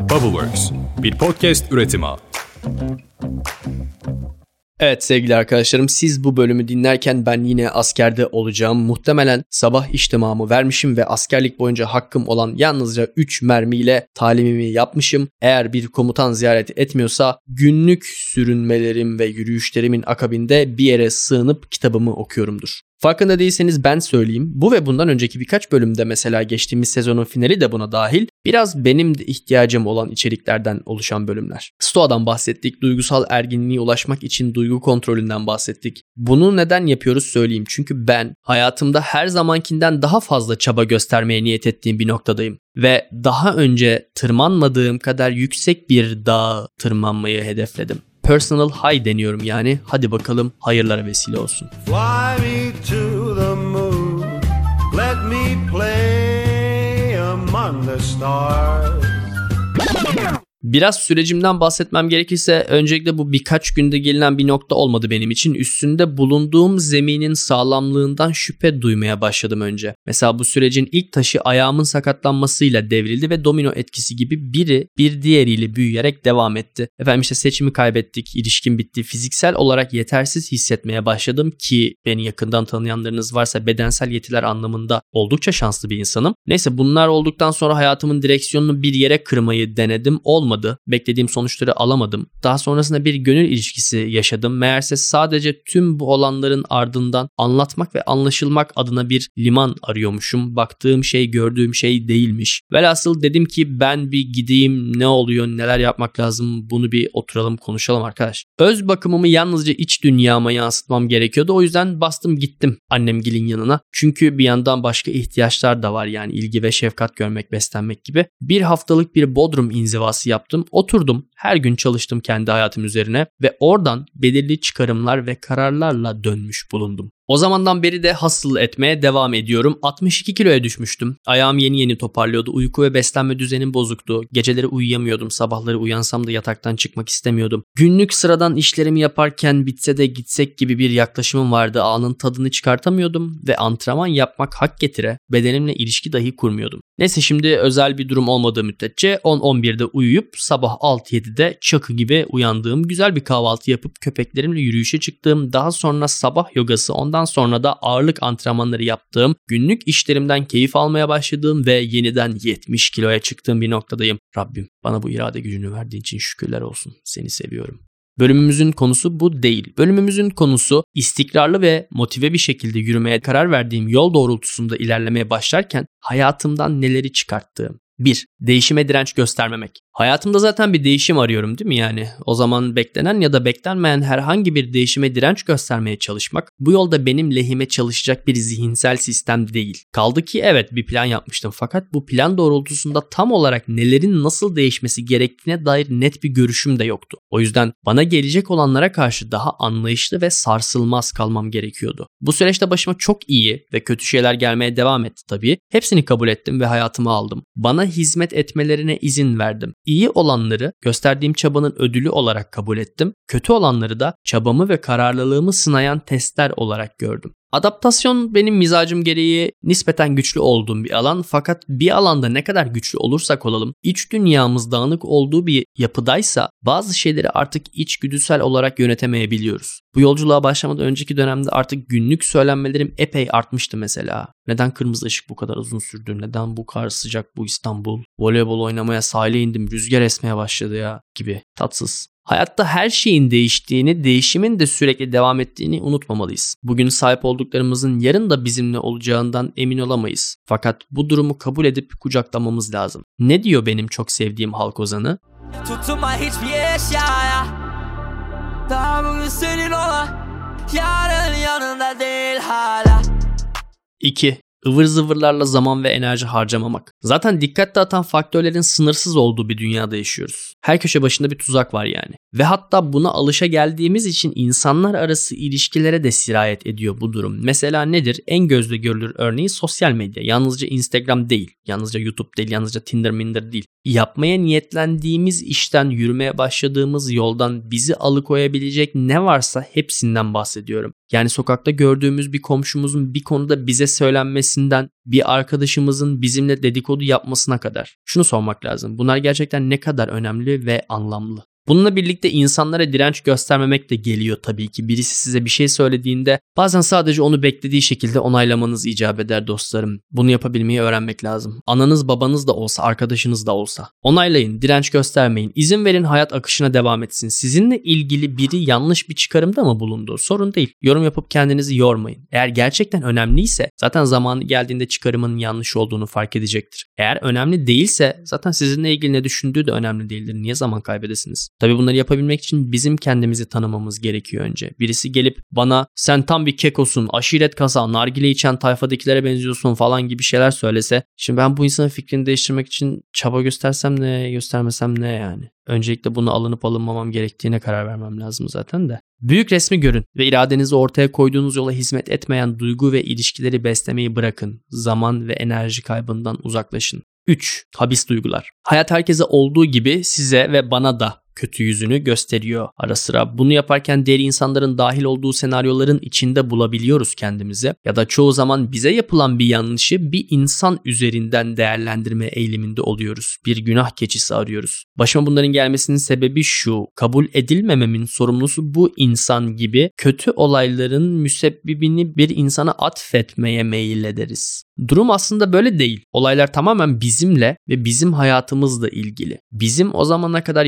Bubbleworks, bir podcast üretimi. Evet sevgili arkadaşlarım siz bu bölümü dinlerken ben yine askerde olacağım. Muhtemelen sabah içtimamı vermişim ve askerlik boyunca hakkım olan yalnızca 3 mermiyle talimimi yapmışım. Eğer bir komutan ziyaret etmiyorsa günlük sürünmelerim ve yürüyüşlerimin akabinde bir yere sığınıp kitabımı okuyorumdur. Farkında değilseniz ben söyleyeyim. Bu ve bundan önceki birkaç bölümde mesela geçtiğimiz sezonun finali de buna dahil biraz benim de ihtiyacım olan içeriklerden oluşan bölümler. Stoa'dan bahsettik, duygusal erginliğe ulaşmak için duygu kontrolünden bahsettik. Bunu neden yapıyoruz söyleyeyim. Çünkü ben hayatımda her zamankinden daha fazla çaba göstermeye niyet ettiğim bir noktadayım. Ve daha önce tırmanmadığım kadar yüksek bir dağa tırmanmayı hedefledim personal high deniyorum yani. Hadi bakalım hayırlara vesile olsun. Fly me to the moon, let me play among the stars. Biraz sürecimden bahsetmem gerekirse öncelikle bu birkaç günde gelinen bir nokta olmadı benim için. Üstünde bulunduğum zeminin sağlamlığından şüphe duymaya başladım önce. Mesela bu sürecin ilk taşı ayağımın sakatlanmasıyla devrildi ve domino etkisi gibi biri bir diğeriyle büyüyerek devam etti. Efendim işte seçimi kaybettik, ilişkin bitti. Fiziksel olarak yetersiz hissetmeye başladım ki beni yakından tanıyanlarınız varsa bedensel yetiler anlamında oldukça şanslı bir insanım. Neyse bunlar olduktan sonra hayatımın direksiyonunu bir yere kırmayı denedim. Olmadı olmadı. Beklediğim sonuçları alamadım. Daha sonrasında bir gönül ilişkisi yaşadım. Meğerse sadece tüm bu olanların ardından anlatmak ve anlaşılmak adına bir liman arıyormuşum. Baktığım şey gördüğüm şey değilmiş. Velhasıl dedim ki ben bir gideyim ne oluyor neler yapmak lazım bunu bir oturalım konuşalım arkadaş. Öz bakımımı yalnızca iç dünyama yansıtmam gerekiyordu. O yüzden bastım gittim annemgilin yanına. Çünkü bir yandan başka ihtiyaçlar da var yani ilgi ve şefkat görmek, beslenmek gibi. Bir haftalık bir Bodrum inzivası yaptım yaptım. Oturdum, her gün çalıştım kendi hayatım üzerine ve oradan belirli çıkarımlar ve kararlarla dönmüş bulundum. O zamandan beri de hasıl etmeye devam ediyorum. 62 kiloya düşmüştüm. Ayağım yeni yeni toparlıyordu. Uyku ve beslenme düzenim bozuktu. Geceleri uyuyamıyordum. Sabahları uyansam da yataktan çıkmak istemiyordum. Günlük sıradan işlerimi yaparken bitse de gitsek gibi bir yaklaşımım vardı. Anın tadını çıkartamıyordum ve antrenman yapmak hak getire bedenimle ilişki dahi kurmuyordum. Neyse şimdi özel bir durum olmadığı müddetçe 10-11'de uyuyup sabah 6-7'de çakı gibi uyandığım, güzel bir kahvaltı yapıp köpeklerimle yürüyüşe çıktığım, daha sonra sabah yogası ondan Ondan sonra da ağırlık antrenmanları yaptığım, günlük işlerimden keyif almaya başladığım ve yeniden 70 kiloya çıktığım bir noktadayım. Rabbim bana bu irade gücünü verdiğin için şükürler olsun. Seni seviyorum. Bölümümüzün konusu bu değil. Bölümümüzün konusu istikrarlı ve motive bir şekilde yürümeye karar verdiğim yol doğrultusunda ilerlemeye başlarken hayatımdan neleri çıkarttığım. 1. Değişime direnç göstermemek. Hayatımda zaten bir değişim arıyorum değil mi yani? O zaman beklenen ya da beklenmeyen herhangi bir değişime direnç göstermeye çalışmak bu yolda benim lehime çalışacak bir zihinsel sistem değil. Kaldı ki evet bir plan yapmıştım fakat bu plan doğrultusunda tam olarak nelerin nasıl değişmesi gerektiğine dair net bir görüşüm de yoktu. O yüzden bana gelecek olanlara karşı daha anlayışlı ve sarsılmaz kalmam gerekiyordu. Bu süreçte başıma çok iyi ve kötü şeyler gelmeye devam etti tabii. Hepsini kabul ettim ve hayatıma aldım. Bana hizmet etmelerine izin verdim. İyi olanları gösterdiğim çabanın ödülü olarak kabul ettim. Kötü olanları da çabamı ve kararlılığımı sınayan testler olarak gördüm. Adaptasyon benim mizacım gereği nispeten güçlü olduğum bir alan fakat bir alanda ne kadar güçlü olursak olalım iç dünyamız dağınık olduğu bir yapıdaysa bazı şeyleri artık içgüdüsel olarak yönetemeyebiliyoruz. Bu yolculuğa başlamadan önceki dönemde artık günlük söylenmelerim epey artmıştı mesela. Neden kırmızı ışık bu kadar uzun sürdü? Neden bu kar sıcak bu İstanbul? Voleybol oynamaya sahile indim rüzgar esmeye başladı ya gibi tatsız. Hayatta her şeyin değiştiğini, değişimin de sürekli devam ettiğini unutmamalıyız. Bugün sahip olduklarımızın yarın da bizimle olacağından emin olamayız. Fakat bu durumu kabul edip kucaklamamız lazım. Ne diyor benim çok sevdiğim halk ozanı? Tutma hiçbir eşyaya Daha bugün senin ola Yarın yanında değil hala 2 ıvır zıvırlarla zaman ve enerji harcamamak. Zaten dikkat dağıtan faktörlerin sınırsız olduğu bir dünyada yaşıyoruz. Her köşe başında bir tuzak var yani. Ve hatta buna alışa geldiğimiz için insanlar arası ilişkilere de sirayet ediyor bu durum. Mesela nedir? En gözle görülür örneği sosyal medya. Yalnızca Instagram değil, yalnızca YouTube değil, yalnızca Tinder Minder değil. Yapmaya niyetlendiğimiz işten yürümeye başladığımız yoldan bizi alıkoyabilecek ne varsa hepsinden bahsediyorum. Yani sokakta gördüğümüz bir komşumuzun bir konuda bize söylenmesinden bir arkadaşımızın bizimle dedikodu yapmasına kadar. Şunu sormak lazım. Bunlar gerçekten ne kadar önemli ve anlamlı? Bununla birlikte insanlara direnç göstermemek de geliyor tabii ki. Birisi size bir şey söylediğinde bazen sadece onu beklediği şekilde onaylamanız icap eder dostlarım. Bunu yapabilmeyi öğrenmek lazım. Ananız babanız da olsa, arkadaşınız da olsa. Onaylayın, direnç göstermeyin. İzin verin hayat akışına devam etsin. Sizinle ilgili biri yanlış bir çıkarımda mı bulundu? Sorun değil. Yorum yapıp kendinizi yormayın. Eğer gerçekten önemliyse zaten zamanı geldiğinde çıkarımın yanlış olduğunu fark edecektir. Eğer önemli değilse zaten sizinle ilgili ne düşündüğü de önemli değildir. Niye zaman kaybedesiniz? Tabii bunları yapabilmek için bizim kendimizi tanımamız gerekiyor önce. Birisi gelip bana sen tam bir kekosun, aşiret kasa, nargile içen tayfadakilere benziyorsun falan gibi şeyler söylese. Şimdi ben bu insanın fikrini değiştirmek için çaba göstersem ne, göstermesem ne yani. Öncelikle bunu alınıp alınmamam gerektiğine karar vermem lazım zaten de. Büyük resmi görün ve iradenizi ortaya koyduğunuz yola hizmet etmeyen duygu ve ilişkileri beslemeyi bırakın. Zaman ve enerji kaybından uzaklaşın. 3. Habis duygular. Hayat herkese olduğu gibi size ve bana da kötü yüzünü gösteriyor ara sıra. Bunu yaparken diğer insanların dahil olduğu senaryoların içinde bulabiliyoruz kendimizi. Ya da çoğu zaman bize yapılan bir yanlışı bir insan üzerinden değerlendirme eğiliminde oluyoruz. Bir günah keçisi arıyoruz. Başıma bunların gelmesinin sebebi şu. Kabul edilmememin sorumlusu bu insan gibi kötü olayların müsebbibini bir insana atfetmeye meyil ederiz. Durum aslında böyle değil. Olaylar tamamen bizimle ve bizim hayatımızla ilgili. Bizim o zamana kadar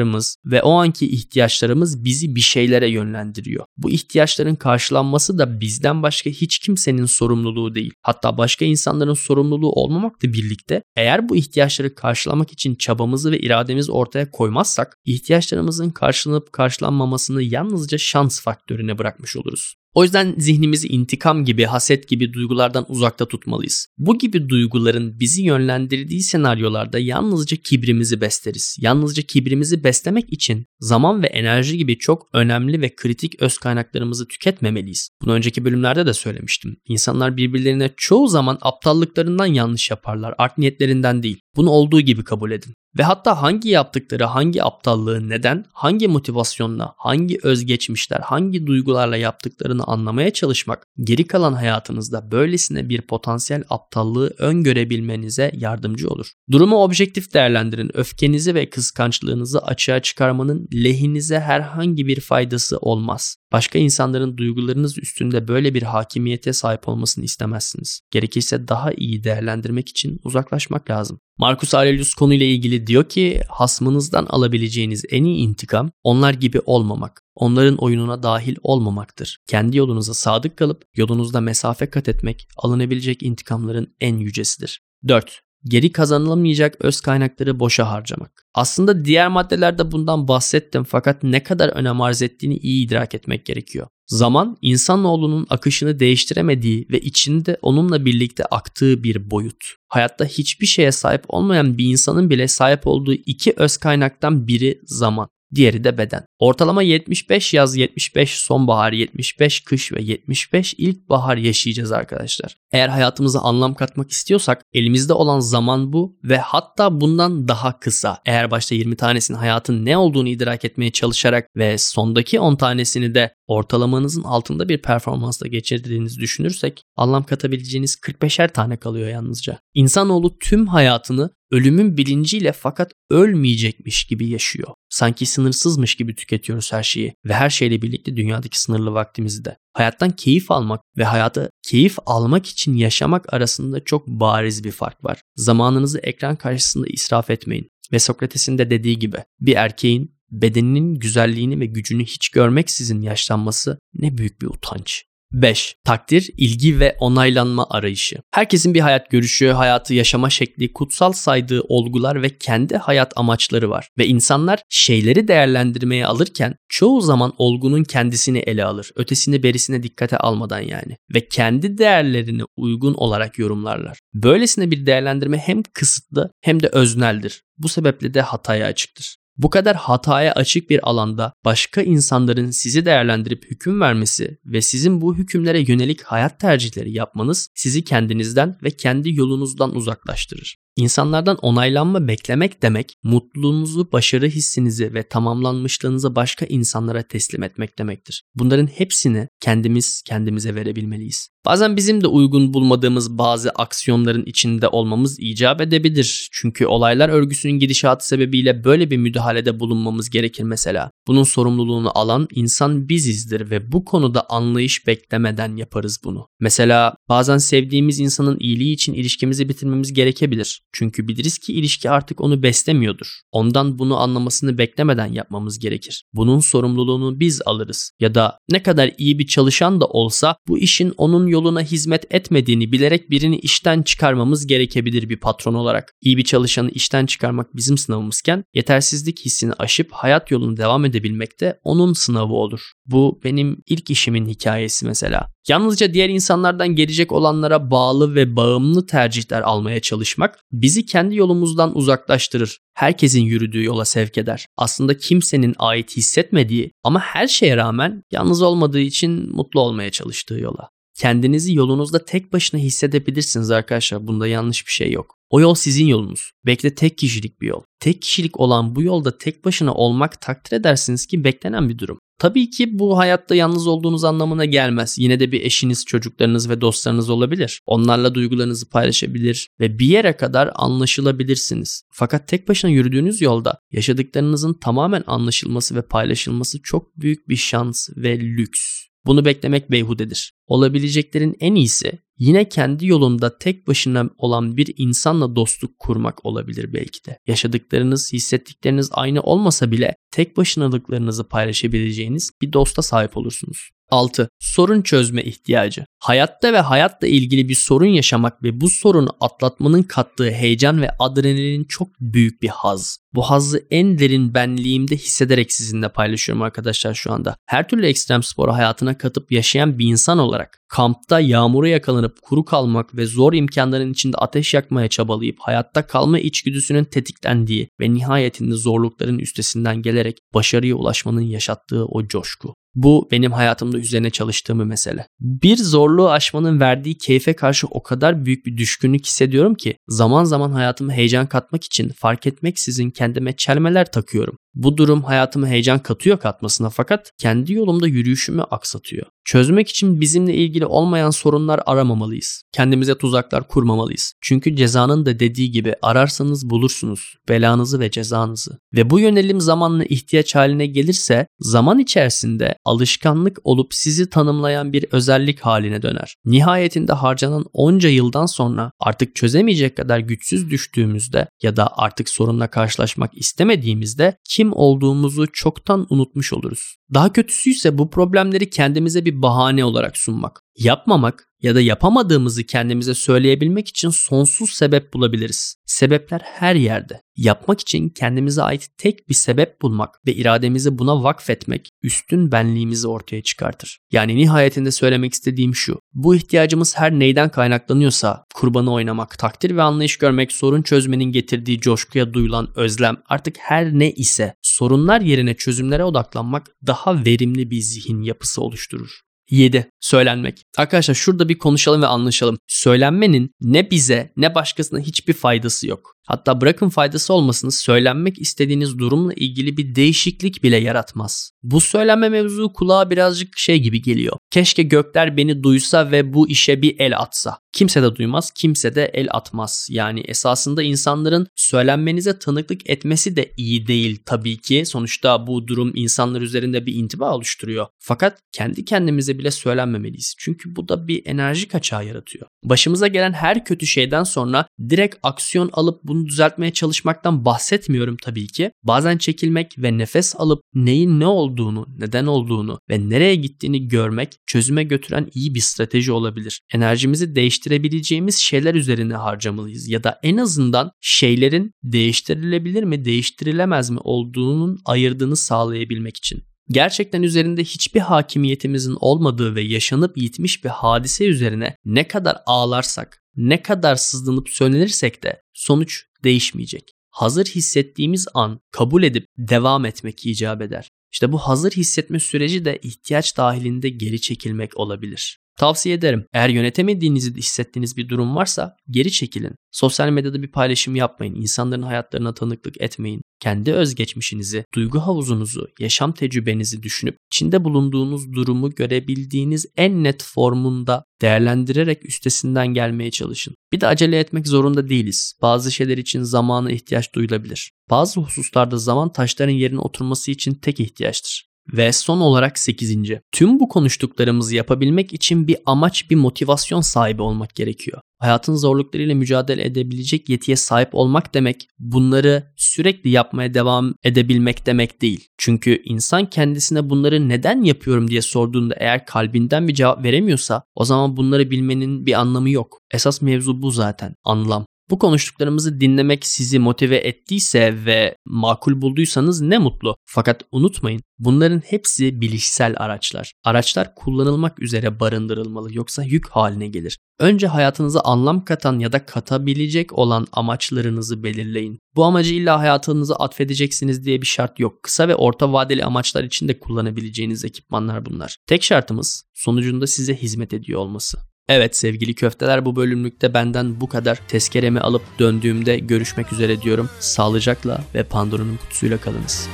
yaşadıklarımız ve o anki ihtiyaçlarımız bizi bir şeylere yönlendiriyor. Bu ihtiyaçların karşılanması da bizden başka hiç kimsenin sorumluluğu değil. Hatta başka insanların sorumluluğu olmamakla birlikte eğer bu ihtiyaçları karşılamak için çabamızı ve irademizi ortaya koymazsak ihtiyaçlarımızın karşılanıp karşılanmamasını yalnızca şans faktörüne bırakmış oluruz. O yüzden zihnimizi intikam gibi, haset gibi duygulardan uzakta tutmalıyız. Bu gibi duyguların bizi yönlendirdiği senaryolarda yalnızca kibrimizi besleriz. Yalnızca kibrimizi beslemek için zaman ve enerji gibi çok önemli ve kritik öz kaynaklarımızı tüketmemeliyiz. Bunu önceki bölümlerde de söylemiştim. İnsanlar birbirlerine çoğu zaman aptallıklarından yanlış yaparlar, art niyetlerinden değil. Bunu olduğu gibi kabul edin. Ve hatta hangi yaptıkları, hangi aptallığı neden, hangi motivasyonla, hangi özgeçmişler, hangi duygularla yaptıklarını anlamaya çalışmak geri kalan hayatınızda böylesine bir potansiyel aptallığı öngörebilmenize yardımcı olur. Durumu objektif değerlendirin. Öfkenizi ve kıskançlığınızı açığa çıkarmanın lehinize herhangi bir faydası olmaz. Başka insanların duygularınız üstünde böyle bir hakimiyete sahip olmasını istemezsiniz. Gerekirse daha iyi değerlendirmek için uzaklaşmak lazım. Marcus Aurelius konuyla ilgili diyor ki hasmınızdan alabileceğiniz en iyi intikam onlar gibi olmamak, onların oyununa dahil olmamaktır. Kendi yolunuza sadık kalıp yolunuzda mesafe kat etmek alınabilecek intikamların en yücesidir. 4 geri kazanılamayacak öz kaynakları boşa harcamak. Aslında diğer maddelerde bundan bahsettim fakat ne kadar önem arz ettiğini iyi idrak etmek gerekiyor. Zaman insanoğlunun akışını değiştiremediği ve içinde onunla birlikte aktığı bir boyut. Hayatta hiçbir şeye sahip olmayan bir insanın bile sahip olduğu iki öz kaynaktan biri zaman diğeri de beden. Ortalama 75 yaz, 75 sonbahar, 75 kış ve 75 ilkbahar yaşayacağız arkadaşlar. Eğer hayatımıza anlam katmak istiyorsak elimizde olan zaman bu ve hatta bundan daha kısa. Eğer başta 20 tanesinin hayatın ne olduğunu idrak etmeye çalışarak ve sondaki 10 tanesini de ortalamanızın altında bir performansla geçirdiğinizi düşünürsek anlam katabileceğiniz 45'er tane kalıyor yalnızca. İnsanoğlu tüm hayatını ölümün bilinciyle fakat ölmeyecekmiş gibi yaşıyor. Sanki sınırsızmış gibi tüketiyoruz her şeyi ve her şeyle birlikte dünyadaki sınırlı vaktimizi de. Hayattan keyif almak ve hayata keyif almak için yaşamak arasında çok bariz bir fark var. Zamanınızı ekran karşısında israf etmeyin. Ve Sokrates'in de dediği gibi bir erkeğin bedeninin güzelliğini ve gücünü hiç görmeksizin yaşlanması ne büyük bir utanç. 5. Takdir, ilgi ve onaylanma arayışı. Herkesin bir hayat görüşü, hayatı yaşama şekli, kutsal saydığı olgular ve kendi hayat amaçları var. Ve insanlar şeyleri değerlendirmeye alırken çoğu zaman olgunun kendisini ele alır. Ötesini berisine dikkate almadan yani. Ve kendi değerlerine uygun olarak yorumlarlar. Böylesine bir değerlendirme hem kısıtlı hem de özneldir. Bu sebeple de hataya açıktır. Bu kadar hataya açık bir alanda başka insanların sizi değerlendirip hüküm vermesi ve sizin bu hükümlere yönelik hayat tercihleri yapmanız sizi kendinizden ve kendi yolunuzdan uzaklaştırır. İnsanlardan onaylanma beklemek demek, mutluluğunuzu, başarı hissinizi ve tamamlanmışlığınızı başka insanlara teslim etmek demektir. Bunların hepsini kendimiz kendimize verebilmeliyiz. Bazen bizim de uygun bulmadığımız bazı aksiyonların içinde olmamız icap edebilir. Çünkü olaylar örgüsünün gidişatı sebebiyle böyle bir müdahalede bulunmamız gerekir mesela. Bunun sorumluluğunu alan insan bizizdir ve bu konuda anlayış beklemeden yaparız bunu. Mesela bazen sevdiğimiz insanın iyiliği için ilişkimizi bitirmemiz gerekebilir. Çünkü biliriz ki ilişki artık onu beslemiyordur. Ondan bunu anlamasını beklemeden yapmamız gerekir. Bunun sorumluluğunu biz alırız. Ya da ne kadar iyi bir çalışan da olsa bu işin onun yoluna hizmet etmediğini bilerek birini işten çıkarmamız gerekebilir bir patron olarak. İyi bir çalışanı işten çıkarmak bizim sınavımızken yetersizlik hissini aşıp hayat yolunu devam edebilmek de onun sınavı olur. Bu benim ilk işimin hikayesi mesela. Yalnızca diğer insanlardan gelecek olanlara bağlı ve bağımlı tercihler almaya çalışmak bizi kendi yolumuzdan uzaklaştırır. Herkesin yürüdüğü yola sevk eder. Aslında kimsenin ait hissetmediği ama her şeye rağmen yalnız olmadığı için mutlu olmaya çalıştığı yola. Kendinizi yolunuzda tek başına hissedebilirsiniz arkadaşlar. Bunda yanlış bir şey yok. O yol sizin yolunuz. Belki de tek kişilik bir yol. Tek kişilik olan bu yolda tek başına olmak takdir edersiniz ki beklenen bir durum. Tabii ki bu hayatta yalnız olduğunuz anlamına gelmez. Yine de bir eşiniz, çocuklarınız ve dostlarınız olabilir. Onlarla duygularınızı paylaşabilir ve bir yere kadar anlaşılabilirsiniz. Fakat tek başına yürüdüğünüz yolda yaşadıklarınızın tamamen anlaşılması ve paylaşılması çok büyük bir şans ve lüks. Bunu beklemek beyhudedir. Olabileceklerin en iyisi yine kendi yolunda tek başına olan bir insanla dostluk kurmak olabilir belki de. Yaşadıklarınız, hissettikleriniz aynı olmasa bile tek başınalıklarınızı paylaşabileceğiniz bir dosta sahip olursunuz. 6. Sorun çözme ihtiyacı. Hayatta ve hayatla ilgili bir sorun yaşamak ve bu sorunu atlatmanın kattığı heyecan ve adrenalin çok büyük bir haz. Bu hazzı en derin benliğimde hissederek sizinle paylaşıyorum arkadaşlar şu anda. Her türlü ekstrem sporu hayatına katıp yaşayan bir insan olarak kampta yağmura yakalanıp kuru kalmak ve zor imkanların içinde ateş yakmaya çabalayıp hayatta kalma içgüdüsünün tetiklendiği ve nihayetinde zorlukların üstesinden gelerek başarıya ulaşmanın yaşattığı o coşku. Bu benim hayatımda üzerine çalıştığımı mesele. Bir zorluğu aşmanın verdiği keyfe karşı o kadar büyük bir düşkünlük hissediyorum ki zaman zaman hayatıma heyecan katmak için fark etmek sizin kendime çelmeler takıyorum. Bu durum hayatıma heyecan katıyor katmasına fakat kendi yolumda yürüyüşümü aksatıyor. Çözmek için bizimle ilgili olmayan sorunlar aramamalıyız. Kendimize tuzaklar kurmamalıyız. Çünkü cezanın da dediği gibi ararsanız bulursunuz belanızı ve cezanızı. Ve bu yönelim zamanla ihtiyaç haline gelirse zaman içerisinde alışkanlık olup sizi tanımlayan bir özellik haline döner. Nihayetinde harcanan onca yıldan sonra artık çözemeyecek kadar güçsüz düştüğümüzde ya da artık sorunla karşılaşmak istemediğimizde kim olduğumuzu çoktan unutmuş oluruz. Daha kötüsü ise bu problemleri kendimize bir bahane olarak sunmak. Yapmamak ya da yapamadığımızı kendimize söyleyebilmek için sonsuz sebep bulabiliriz. Sebepler her yerde. Yapmak için kendimize ait tek bir sebep bulmak ve irademizi buna vakfetmek üstün benliğimizi ortaya çıkartır. Yani nihayetinde söylemek istediğim şu. Bu ihtiyacımız her neyden kaynaklanıyorsa kurbanı oynamak, takdir ve anlayış görmek, sorun çözmenin getirdiği coşkuya duyulan özlem artık her ne ise sorunlar yerine çözümlere odaklanmak daha verimli bir zihin yapısı oluşturur. 7. Söylenmek. Arkadaşlar şurada bir konuşalım ve anlaşalım. Söylenmenin ne bize ne başkasına hiçbir faydası yok. Hatta bırakın faydası olmasını söylenmek istediğiniz durumla ilgili bir değişiklik bile yaratmaz. Bu söylenme mevzu kulağa birazcık şey gibi geliyor. Keşke gökler beni duysa ve bu işe bir el atsa. Kimse de duymaz, kimse de el atmaz. Yani esasında insanların söylenmenize tanıklık etmesi de iyi değil tabii ki. Sonuçta bu durum insanlar üzerinde bir intiba oluşturuyor. Fakat kendi kendimize bile söylenmemeliyiz. Çünkü bu da bir enerji kaçağı yaratıyor. Başımıza gelen her kötü şeyden sonra direkt aksiyon alıp bunu düzeltmeye çalışmaktan bahsetmiyorum tabii ki. Bazen çekilmek ve nefes alıp neyin ne olduğunu, neden olduğunu ve nereye gittiğini görmek çözüme götüren iyi bir strateji olabilir. Enerjimizi değiştirebileceğimiz şeyler üzerine harcamalıyız ya da en azından şeylerin değiştirilebilir mi, değiştirilemez mi olduğunun ayırdığını sağlayabilmek için gerçekten üzerinde hiçbir hakimiyetimizin olmadığı ve yaşanıp yitmiş bir hadise üzerine ne kadar ağlarsak, ne kadar sızlanıp söylenirsek de sonuç değişmeyecek. Hazır hissettiğimiz an kabul edip devam etmek icap eder. İşte bu hazır hissetme süreci de ihtiyaç dahilinde geri çekilmek olabilir. Tavsiye ederim. Eğer yönetemediğinizi hissettiğiniz bir durum varsa geri çekilin. Sosyal medyada bir paylaşım yapmayın. İnsanların hayatlarına tanıklık etmeyin. Kendi özgeçmişinizi, duygu havuzunuzu, yaşam tecrübenizi düşünüp içinde bulunduğunuz durumu görebildiğiniz en net formunda değerlendirerek üstesinden gelmeye çalışın. Bir de acele etmek zorunda değiliz. Bazı şeyler için zamana ihtiyaç duyulabilir. Bazı hususlarda zaman taşların yerine oturması için tek ihtiyaçtır. Ve son olarak 8. Tüm bu konuştuklarımızı yapabilmek için bir amaç, bir motivasyon sahibi olmak gerekiyor. Hayatın zorluklarıyla mücadele edebilecek yetiye sahip olmak demek bunları sürekli yapmaya devam edebilmek demek değil. Çünkü insan kendisine bunları neden yapıyorum diye sorduğunda eğer kalbinden bir cevap veremiyorsa o zaman bunları bilmenin bir anlamı yok. Esas mevzu bu zaten. Anlam. Bu konuştuklarımızı dinlemek sizi motive ettiyse ve makul bulduysanız ne mutlu. Fakat unutmayın bunların hepsi bilişsel araçlar. Araçlar kullanılmak üzere barındırılmalı yoksa yük haline gelir. Önce hayatınıza anlam katan ya da katabilecek olan amaçlarınızı belirleyin. Bu amacı illa hayatınıza atfedeceksiniz diye bir şart yok. Kısa ve orta vadeli amaçlar için de kullanabileceğiniz ekipmanlar bunlar. Tek şartımız sonucunda size hizmet ediyor olması. Evet sevgili köfteler bu bölümlükte benden bu kadar. Tezkeremi alıp döndüğümde görüşmek üzere diyorum. Sağlıcakla ve Pandora'nın kutusuyla kalınız.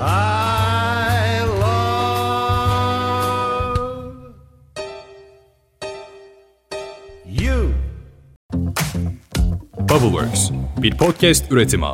I love you. Bubbleworks bir podcast üretimi.